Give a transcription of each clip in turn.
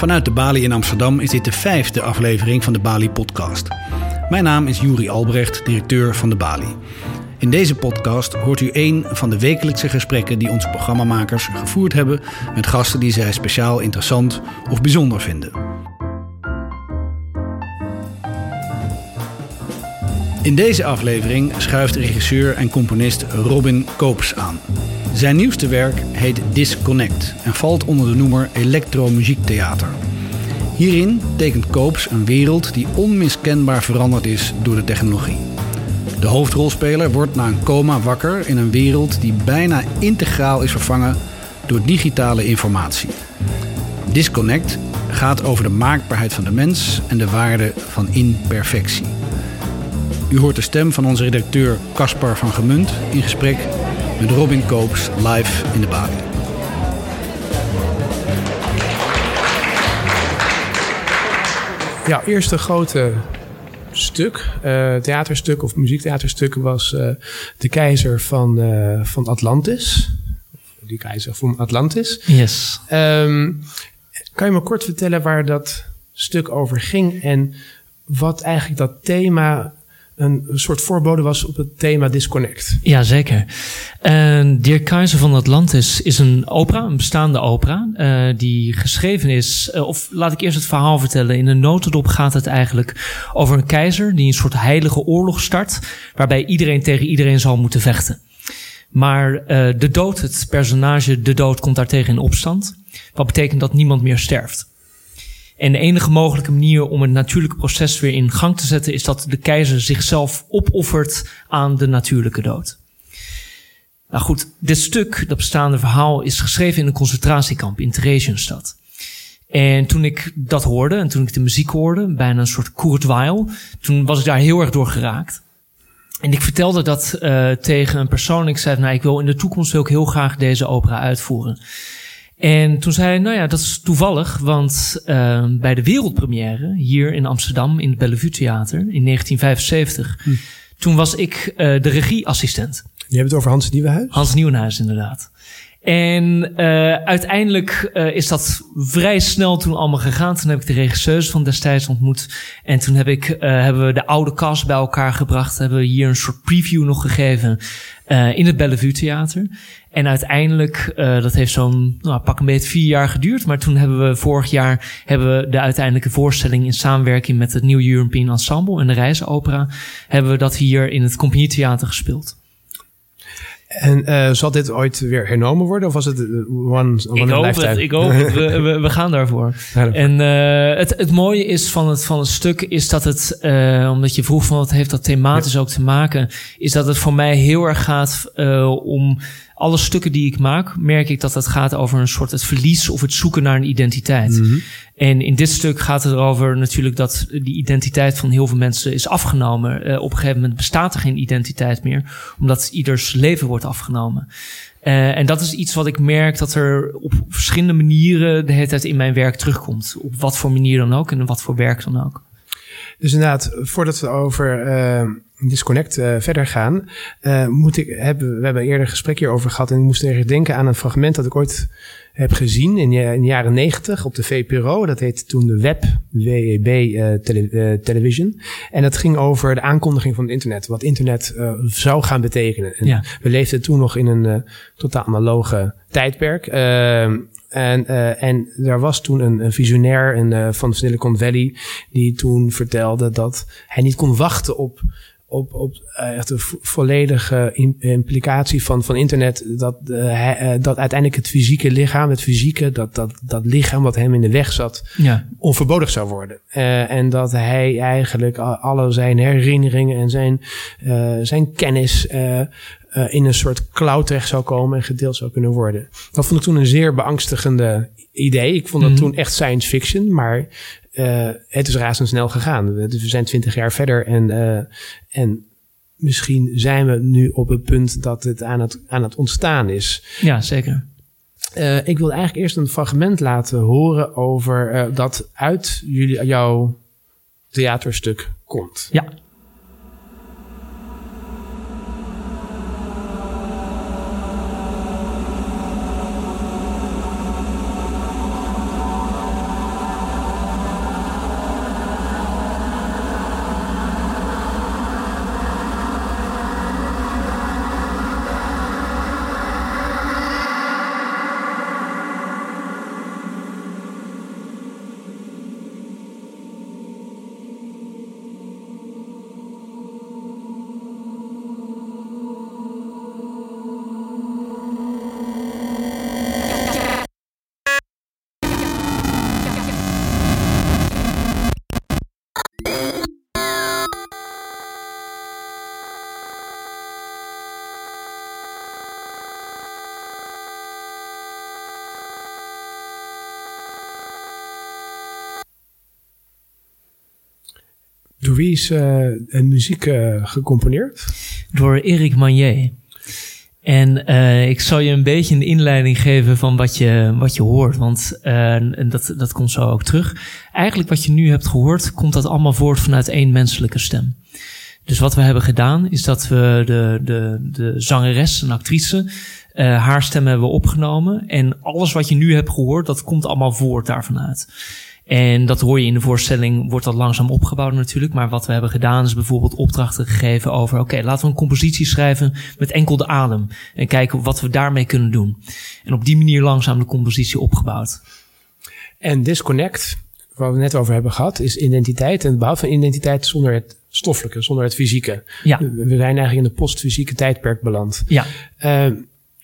Vanuit de Bali in Amsterdam is dit de vijfde aflevering van de Bali Podcast. Mijn naam is Juri Albrecht, directeur van de Bali. In deze podcast hoort u een van de wekelijkse gesprekken die onze programmamakers gevoerd hebben met gasten die zij speciaal interessant of bijzonder vinden. In deze aflevering schuift regisseur en componist Robin Koops aan. Zijn nieuwste werk heet Disconnect en valt onder de noemer elektromuziektheater. Hierin tekent Koops een wereld die onmiskenbaar veranderd is door de technologie. De hoofdrolspeler wordt na een coma wakker in een wereld die bijna integraal is vervangen door digitale informatie. Disconnect gaat over de maakbaarheid van de mens en de waarde van imperfectie. U hoort de stem van onze redacteur Caspar van Gemunt in gesprek met Robin Koops live in de Bali. Ja, eerste grote stuk, uh, theaterstuk of muziektheaterstuk was uh, De Keizer van, uh, van Atlantis. Die Keizer van Atlantis. Yes. Um, kan je me kort vertellen waar dat stuk over ging en wat eigenlijk dat thema een soort voorbode was op het thema Disconnect. Ja, zeker. Uh, Dear Keizer van Atlantis is een opera, een bestaande opera, uh, die geschreven is, uh, of laat ik eerst het verhaal vertellen. In een notendop gaat het eigenlijk over een keizer die een soort heilige oorlog start, waarbij iedereen tegen iedereen zal moeten vechten. Maar uh, de dood, het personage de dood, komt daartegen in opstand. Wat betekent dat niemand meer sterft. En de enige mogelijke manier om het natuurlijke proces weer in gang te zetten is dat de keizer zichzelf opoffert aan de natuurlijke dood. Nou goed, dit stuk, dat bestaande verhaal, is geschreven in een concentratiekamp in Theresienstadt. En toen ik dat hoorde en toen ik de muziek hoorde, bijna een soort Kurt Weill, toen was ik daar heel erg door geraakt. En ik vertelde dat uh, tegen een persoon. Ik zei, nou, ik wil in de toekomst ik heel graag deze opera uitvoeren. En toen zei hij, nou ja, dat is toevallig, want uh, bij de wereldpremière hier in Amsterdam in het Bellevue Theater in 1975, hm. toen was ik uh, de regieassistent. Je hebt het over Hans Nieuwenhuis? Hans Nieuwenhuis, inderdaad. En uh, uiteindelijk uh, is dat vrij snel toen allemaal gegaan. Toen heb ik de regisseuse van destijds ontmoet. En toen heb ik, uh, hebben we de oude cast bij elkaar gebracht. Hebben we hier een soort preview nog gegeven in het Bellevue Theater. En uiteindelijk, dat heeft zo'n nou, pak een beetje vier jaar geduurd. Maar toen hebben we vorig jaar hebben we de uiteindelijke voorstelling in samenwerking met het New European Ensemble en de Reizenopera. Hebben we dat hier in het Compagnietheater gespeeld. En uh, zal dit ooit weer hernomen worden? Of was het one, one ik hoop het, ik hoop het. We, we, we gaan daarvoor. Ja, en uh, het, het mooie is van het, van het stuk is dat het, uh, omdat je vroeg van wat heeft dat thematisch ja. ook te maken, is dat het voor mij heel erg gaat om alle stukken die ik maak, merk ik dat het gaat over een soort het verlies of het zoeken naar een identiteit. Mm -hmm. En in dit stuk gaat het erover natuurlijk dat die identiteit van heel veel mensen is afgenomen. Uh, op een gegeven moment bestaat er geen identiteit meer, omdat ieders leven wordt afgenomen. Uh, en dat is iets wat ik merk dat er op verschillende manieren de hele tijd in mijn werk terugkomt. Op wat voor manier dan ook en wat voor werk dan ook. Dus inderdaad, voordat we over uh, Disconnect uh, verder gaan, uh, moet ik, hebben, we hebben eerder een gesprek hierover gehad en ik moest ergens denken aan een fragment dat ik ooit heb gezien in, in de jaren negentig op de VPRO. Dat heette toen de Web, WEB tele, Television. En dat ging over de aankondiging van het internet, wat internet zou gaan betekenen. Ja. We leefden toen nog in een totaal analoge tijdperk. En, uh, en er was toen een, een visionair een, uh, van Silicon Valley die toen vertelde dat hij niet kon wachten op, op, op uh, echt de volledige implicatie van, van internet. Dat, hij, dat uiteindelijk het fysieke lichaam, het fysieke, dat, dat, dat lichaam wat hem in de weg zat, ja. onverbodig zou worden. en dat hij eigenlijk alle zijn herinneringen en zijn, zijn kennis uh, in een soort cloud terecht zou komen en gedeeld zou kunnen worden. Dat vond ik toen een zeer beangstigende idee. Ik vond dat mm -hmm. toen echt science fiction, maar uh, het is razendsnel gegaan. We, dus we zijn twintig jaar verder en, uh, en misschien zijn we nu op het punt dat het aan het, aan het ontstaan is. Ja, zeker. Uh, ik wil eigenlijk eerst een fragment laten horen over uh, dat uit jullie, jouw theaterstuk komt. Ja. Door wie is uh, muziek uh, gecomponeerd? Door Erik Manier. En uh, ik zal je een beetje een inleiding geven van wat je, wat je hoort, want dat, dat komt zo ook terug. Eigenlijk wat je nu hebt gehoord, komt dat allemaal voort vanuit één menselijke stem. Dus wat we hebben gedaan, is dat we de, de, de zangeres en actrice haar stem hebben opgenomen. En alles wat je nu hebt gehoord, dat komt allemaal voort daarvan uit. En dat hoor je in de voorstelling, wordt dat langzaam opgebouwd natuurlijk. Maar wat we hebben gedaan is bijvoorbeeld opdrachten gegeven over... oké, laten we een compositie schrijven met enkel de adem. En kijken wat we daarmee kunnen doen. En op die manier langzaam de compositie opgebouwd. En Disconnect, waar we net over hebben gehad... is identiteit en het behoud van identiteit zonder het stoffelijke, zonder het fysieke. Ja. We zijn eigenlijk in de postfysieke tijdperk beland. Ja. Uh,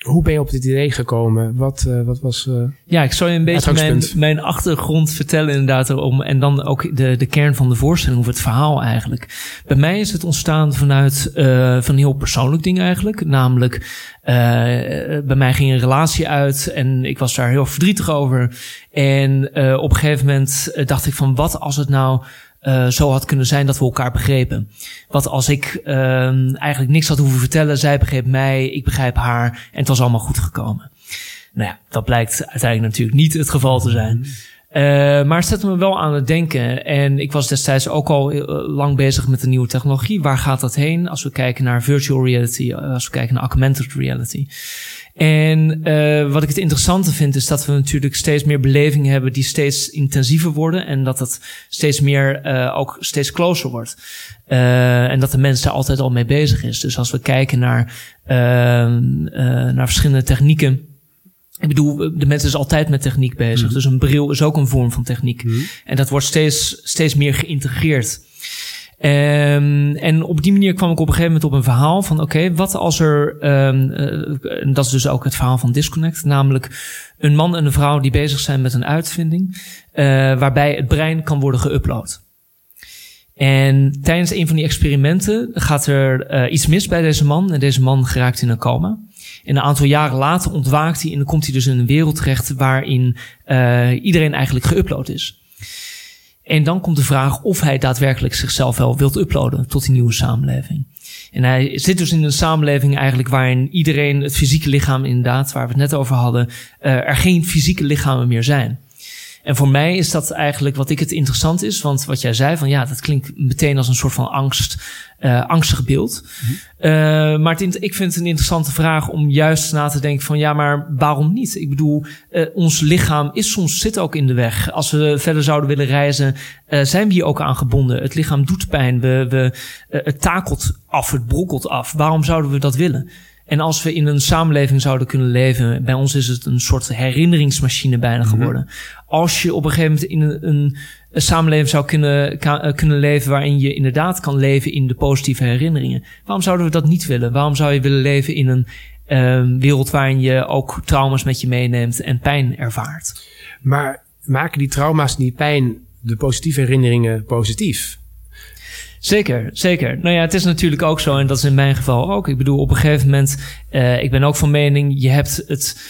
hoe ben je op dit idee gekomen? Wat, uh, wat was. Uh, ja, ik zal je een beetje mijn, mijn achtergrond vertellen, inderdaad. Erom, en dan ook de, de kern van de voorstelling, of het verhaal eigenlijk. Bij mij is het ontstaan vanuit uh, van een heel persoonlijk ding eigenlijk. Namelijk, bij mij ging een relatie uit en ik was daar heel verdrietig over. En op een gegeven moment dacht ik van, wat als het nou uh, zo had kunnen zijn dat we elkaar begrepen. Wat als ik uh, eigenlijk niks had hoeven vertellen, zij begreep mij, ik begrijp haar en het was allemaal goed gekomen. Nou ja, dat blijkt uiteindelijk natuurlijk niet het geval te zijn. Uh, maar het zette me wel aan het denken. En ik was destijds ook al lang bezig met de nieuwe technologie. Waar gaat dat heen? Als we kijken naar virtual reality, als we kijken naar augmented reality. En uh, wat ik het interessante vind, is dat we natuurlijk steeds meer belevingen hebben die steeds intensiever worden. En dat het steeds meer uh, ook steeds closer wordt. Uh, en dat de mens daar altijd al mee bezig is. Dus als we kijken naar, naar verschillende technieken. Ik bedoel, de mens is altijd met techniek bezig. Mm. Dus een bril is ook een vorm van techniek. Mm. En dat wordt steeds, steeds meer geïntegreerd. Um, en op die manier kwam ik op een gegeven moment op een verhaal van: oké, wat als er. Um, uh, dat is dus ook het verhaal van Disconnect. Namelijk een man en een vrouw die bezig zijn met een uitvinding. Uh, waarbij het brein kan worden geüpload. En tijdens een van die experimenten gaat er uh, iets mis bij deze man. En deze man geraakt in een coma. En een aantal jaren later ontwaakt hij en dan komt hij dus in een wereld terecht waarin uh, iedereen eigenlijk geüpload is. En dan komt de vraag of hij daadwerkelijk zichzelf wel wilt uploaden tot die nieuwe samenleving. En hij zit dus in een samenleving eigenlijk waarin iedereen, het fysieke lichaam inderdaad, waar we het net over hadden, uh, er geen fysieke lichamen meer zijn. En voor mij is dat eigenlijk wat ik het interessant is. Want wat jij zei van ja, dat klinkt meteen als een soort van angst, uh, angstig beeld. Mm -hmm. uh, maar het, ik vind het een interessante vraag om juist na te denken van ja, maar waarom niet? Ik bedoel, uh, ons lichaam is soms zit ook in de weg. Als we verder zouden willen reizen, zijn we hier ook aan gebonden. Het lichaam doet pijn. We, we, het takelt af, het brokkelt af. Waarom zouden we dat willen? En als we in een samenleving zouden kunnen leven, bij ons is het een soort herinneringsmachine bijna mhm. geworden. Mm -hmm. Als je op een gegeven moment in een, een, een samenleving zou kunnen, kan, kunnen leven waarin je inderdaad kan leven in de positieve herinneringen. Waarom zouden we dat niet willen? Waarom zou je willen leven in een uh, wereld waarin je ook trauma's met je meeneemt en pijn ervaart? Maar maken die trauma's die pijn de positieve herinneringen positief? Zeker, zeker. Nou ja, het is natuurlijk ook zo, en dat is in mijn geval ook. Ik bedoel, op een gegeven moment, uh, ik ben ook van mening, je hebt het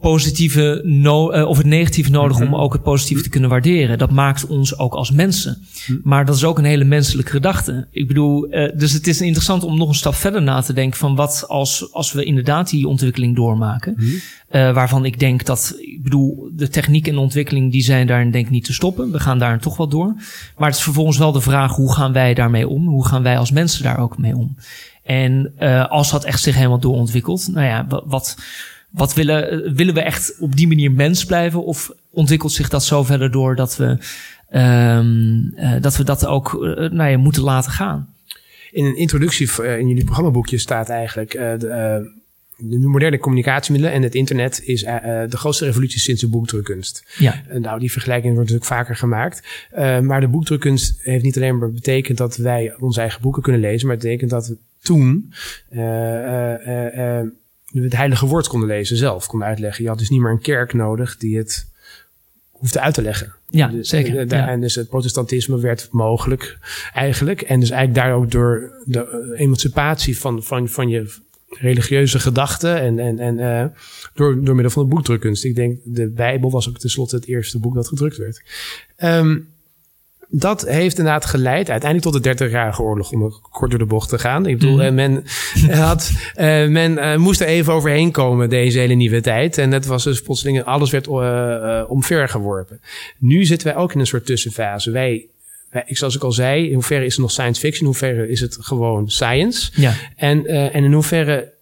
positieve no uh, of het negatieve nodig om mhm. ook het positieve te kunnen waarderen. Dat maakt ons ook als mensen. Mhm. Maar dat is ook een hele menselijke gedachte. Ik bedoel, uh, dus het is interessant om nog een stap verder na te denken van wat als, als we inderdaad die ontwikkeling doormaken. Mm uh, waarvan ik denk dat, bedoel, de techniek en de ontwikkeling die zijn daar denk ik niet te stoppen. We gaan daar toch wel door. Maar het is vervolgens wel de vraag hoe gaan wij daarmee om? Hoe gaan wij als mensen daar ook mee om? En als dat echt zich helemaal doorontwikkelt, nou ja, wat wat willen, willen we echt op die manier mens blijven? Of ontwikkelt zich dat zo verder door dat we, um, uh, dat, we dat ook uh, nou ja, moeten laten gaan? In een introductie uh, in jullie programmaboekje staat eigenlijk de, de moderne communicatiemiddelen en het internet is de grootste revolutie sinds de boekdrukkunst. Ja. nou, die vergelijking wordt natuurlijk vaker gemaakt. maar de boekdrukkunst heeft niet alleen maar betekend dat wij onze eigen boeken kunnen lezen, maar het betekent dat we toen het heilige woord konden lezen zelf, konden uitleggen. Je had dus niet meer een kerk nodig die het hoefde uit te leggen. Ja, dus, zeker. Ja. En dus het protestantisme werd mogelijk eigenlijk. En dus eigenlijk daar ook door de emancipatie van, van, van je religieuze gedachten en, en, en uh, door, door middel van de boekdrukkunst. Ik denk, de Bijbel was ook tenslotte het eerste boek dat gedrukt werd. Um, dat heeft inderdaad geleid uiteindelijk tot de 30-jarige oorlog, om kort door de bocht te gaan. Ik bedoel, eh, men, had, eh, men eh, moest er even overheen komen, deze hele nieuwe tijd. En het was dus plotseling, alles werd omvergeworpen. Nu zitten wij ook in een soort tussenfase. Wij, ik- zoals ik al zei, in hoeverre is het nog science fiction, in hoeverre is het gewoon science? Ja, En, eh, en in hoeverre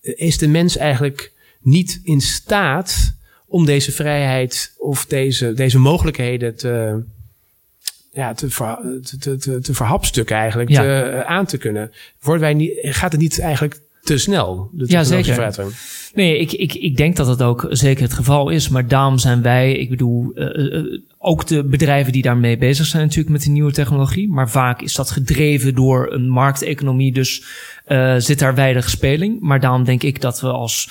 is de mens eigenlijk niet in staat om deze vrijheid of deze, deze mogelijkheden te, ja, te, ver, te, te, te, verhapstukken eigenlijk, Ja. te, eh, aan te kunnen? Worden wij niet, gaat het niet eigenlijk te snel? De Ja, zeker. Nee, ik, ik, ik denk dat dat ook zeker het geval is. Maar daarom zijn wij, ik bedoel, eh, eh, ook de bedrijven die daarmee bezig zijn natuurlijk met die nieuwe technologie. Maar vaak is dat gedreven door een markteconomie, dus eh, zit daar weinig speling. Maar daarom denk ik dat we als,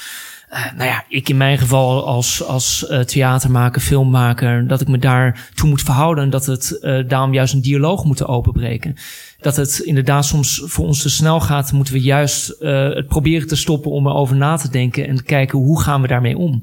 eh, nou ja, ik in mijn geval als, als eh, theatermaker, filmmaker, dat ik me daar toe moet verhouden. En dat het eh, daarom juist een dialoog moeten openbreken dat het inderdaad soms voor ons te snel gaat, moeten we juist uh, het proberen te stoppen om erover na te denken en kijken hoe gaan we daarmee om.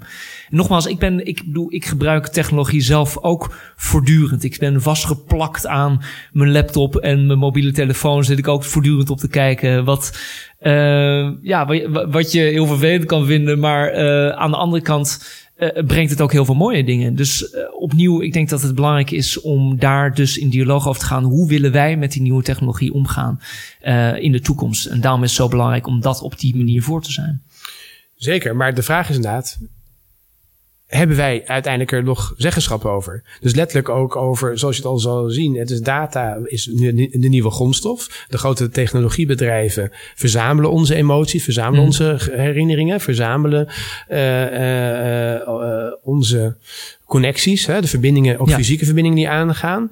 En nogmaals, ik ben, ik bedoel, ik gebruik technologie zelf ook voortdurend. Ik ben vastgeplakt aan mijn laptop en mijn mobiele telefoon zit ik ook voortdurend op te kijken wat, uh, ja, wat je heel vervelend kan vinden, maar uh, aan de andere kant uh, brengt het ook heel veel mooie dingen. Dus uh, opnieuw, ik denk dat het belangrijk is om daar dus in dialoog over te gaan. Hoe willen wij met die nieuwe technologie omgaan in de toekomst? En daarom is het zo belangrijk om dat op die manier voor te zijn. Zeker, maar de vraag is inderdaad, hebben wij uiteindelijk er nog zeggenschap over? Dus letterlijk ook over, zoals je het al zal zien, het is data is nu de nieuwe grondstof. De grote technologiebedrijven verzamelen onze emoties, verzamelen mm. onze herinneringen, verzamelen uh, uh, onze connecties, hè, de verbindingen, ook ja. fysieke verbindingen die aangaan.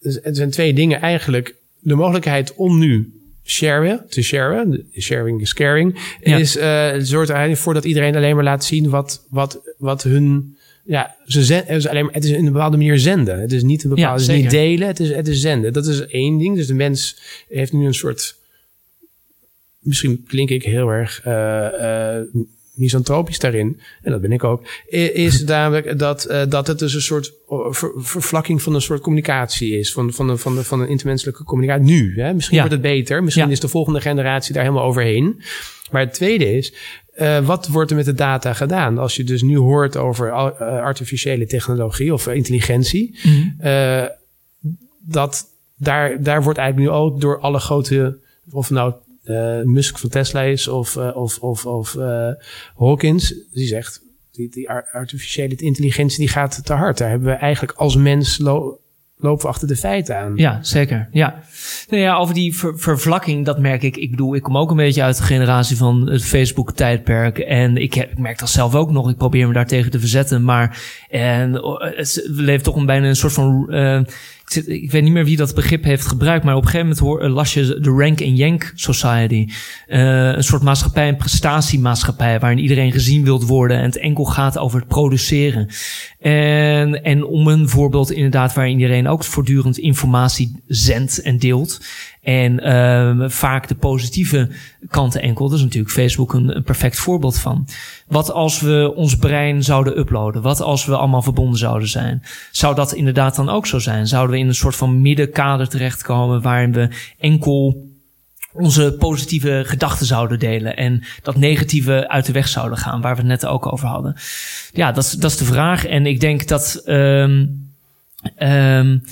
dus het zijn twee dingen eigenlijk. De mogelijkheid om nu sharen, te sharen, sharing is caring, ja. is uh, zorgt er eigenlijk voor dat iedereen alleen maar laat zien wat, wat, wat hun, ja, ze het is alleen maar, het is in een bepaalde manier zenden. Het is niet een bepaalde, ja, het is niet delen, het is, het is zenden. Dat is één ding. Dus de mens heeft nu een soort, misschien klink ik heel erg uh, uh, misantropisch daarin, en dat ben ik ook, is namelijk dat, uh, dat het dus een soort ver, vervlakking van een soort communicatie is, van, van, een, van, de, van een intermenselijke communicatie. Nu, hè? misschien ja. wordt het beter, misschien ja. is de volgende generatie daar helemaal overheen. Maar het tweede is, uh, wat wordt er met de data gedaan? Als je dus nu hoort over uh, artificiële technologie of intelligentie, mm. uh, dat daar, daar wordt eigenlijk nu ook door alle grote, of nou Musk van Tesla is of, uh, of, of, of uh, Hawkins, die zegt, die, die artificiële intelligentie die gaat te hard. Daar hebben we eigenlijk als mens lo lopen we achter de feiten aan. Ja, zeker. Ja. Nou ja, over die ver vervlakking, dat merk ik. Ik bedoel, ik kom ook een beetje uit de generatie van het Facebook-tijdperk. En ik, heb, ik merk dat zelf ook nog. Ik probeer me daartegen te verzetten. Maar en, het leeft toch een bijna een soort van... Uh, ik, zit, ik, weet niet meer wie dat begrip heeft gebruikt, maar op een gegeven moment hoor, las je de Rank and Yank Society. Uh, een soort maatschappij, een prestatiemaatschappij, waarin iedereen gezien wilt worden en het enkel gaat over het produceren. En, en om een voorbeeld inderdaad waarin iedereen ook voortdurend informatie zendt en deelt. En uh, vaak de positieve kanten enkel. Dat is natuurlijk Facebook een, perfect voorbeeld van. Wat als we ons brein zouden uploaden? Wat als we allemaal verbonden zouden zijn? Zou dat inderdaad dan ook zo zijn? Zouden we in een soort van middenkader terechtkomen waarin we enkel onze positieve gedachten zouden delen en dat negatieve uit de weg zouden gaan, waar we het net ook over hadden. Ja, dat is, dat is de vraag. En ik denk dat. Um, um,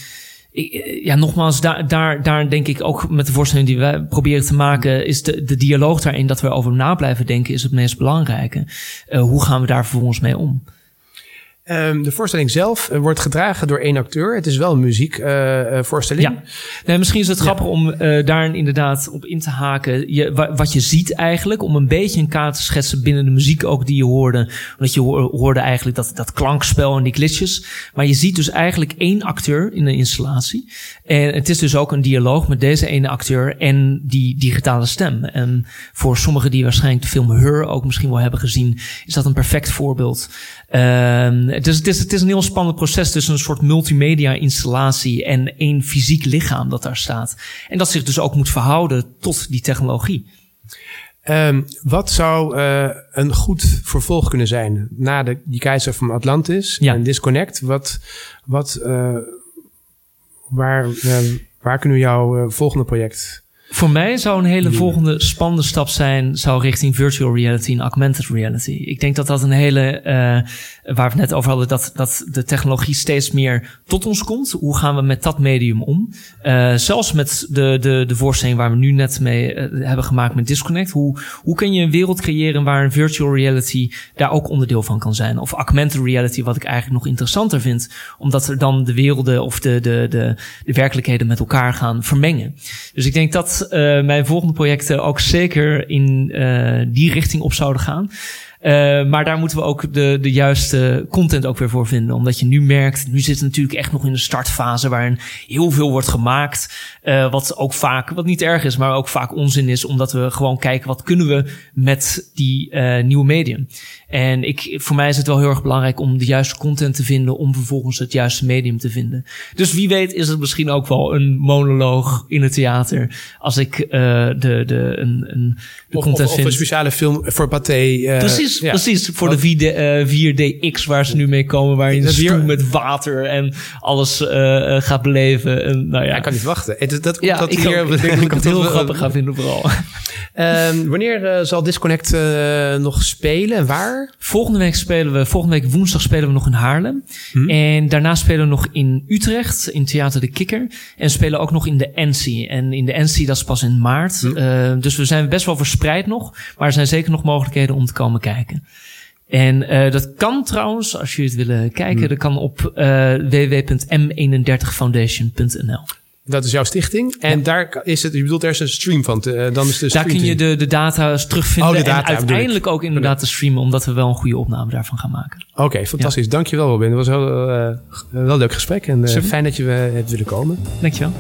ik, ja, nogmaals, daar, daar, daar denk ik ook met de voorstelling die wij proberen te maken, is de, de dialoog daarin dat we over na blijven denken, is het meest belangrijke. Uh, hoe gaan we daar vervolgens mee om? Um, de voorstelling zelf uh, wordt gedragen door één acteur. Het is wel een muziekvoorstelling. Uh, ja. Nee, misschien is het ja. grappig om uh, daar inderdaad op in te haken. Je, wat je ziet eigenlijk, om een beetje een kaart te schetsen binnen de muziek ook die je hoorde. Want je hoorde eigenlijk dat, dat klankspel en die glitches. Maar je ziet dus eigenlijk één acteur in de installatie. En het is dus ook een dialoog met deze ene acteur en die digitale stem. En voor sommigen die waarschijnlijk de film Her ook misschien wel hebben gezien, is dat een perfect voorbeeld. Um, dus het is, het is een heel spannend proces tussen een soort multimedia installatie en één fysiek lichaam dat daar staat. En dat zich dus ook moet verhouden tot die technologie. Um, wat zou uh, een goed vervolg kunnen zijn na de, die keizer van Atlantis ja. en Disconnect? Wat, wat, uh, waar, uh, waar kunnen we jouw volgende project voor mij zou een hele volgende spannende stap zijn, zou richting virtual reality en augmented reality. Ik denk dat dat een hele, uh, waar we het net over hadden, dat, dat de technologie steeds meer tot ons komt. Hoe gaan we met dat medium om? Uh, zelfs met de, de, de voorstelling waar we nu net mee uh, hebben gemaakt met Disconnect. Hoe, hoe kun je een wereld creëren waar een virtual reality daar ook onderdeel van kan zijn? Of augmented reality, wat ik eigenlijk nog interessanter vind, omdat er dan de werelden of de, de, de, de werkelijkheden met elkaar gaan vermengen. Dus ik denk dat uh, mijn volgende projecten ook zeker in uh, die richting op zouden gaan. Uh, maar daar moeten we ook de, de juiste content ook weer voor vinden. Omdat je nu merkt, nu zit het natuurlijk echt nog in de startfase waarin heel veel wordt gemaakt. Uh, wat ook vaak, wat niet erg is, maar ook vaak onzin is. Omdat we gewoon kijken, wat kunnen we met die uh, nieuwe medium? En ik, voor mij is het wel heel erg belangrijk om de juiste content te vinden, om vervolgens het juiste medium te vinden. Dus wie weet is het misschien ook wel een monoloog in het theater, als ik de, de, een, een de of, content of, vind. Of een speciale film voor Pathé. Uh, precies, ja. precies. Voor de 4D, uh, 4DX waar ze nu mee komen, waar je een stoel met water en alles uh, gaat beleven. En, nou ja. ik kan niet wachten. Dat, dat, ja, dat ik, hier, ook, ik denk dat ik het heel grappig ga vinden vooral. Um, wanneer uh, zal Disconnect uh, nog spelen en waar? Volgende week spelen we, volgende week woensdag spelen we nog in Haarlem. Hmm. En daarna spelen we nog in Utrecht, in Theater de Kikker. En spelen ook nog in de NC. En in de NC, dat is pas in maart. Hmm. Uh, dus we zijn best wel verspreid nog. Maar er zijn zeker nog mogelijkheden om te komen kijken. En uh, dat kan trouwens, als jullie het willen kijken, hmm. dat kan op uh, www.m31foundation.nl. Dat is jouw stichting. En ja. daar is het, je bedoelt, er is een stream van. Te, dan is de daar kun je de, de data terugvinden. Oh, de data, en uiteindelijk ook inderdaad te streamen, omdat we wel een goede opname daarvan gaan maken. Oké, okay, fantastisch. Ja. Dankjewel, Robin. Dat was wel, uh, wel een leuk gesprek. En uh, fijn dat je hebt willen komen. Dankjewel.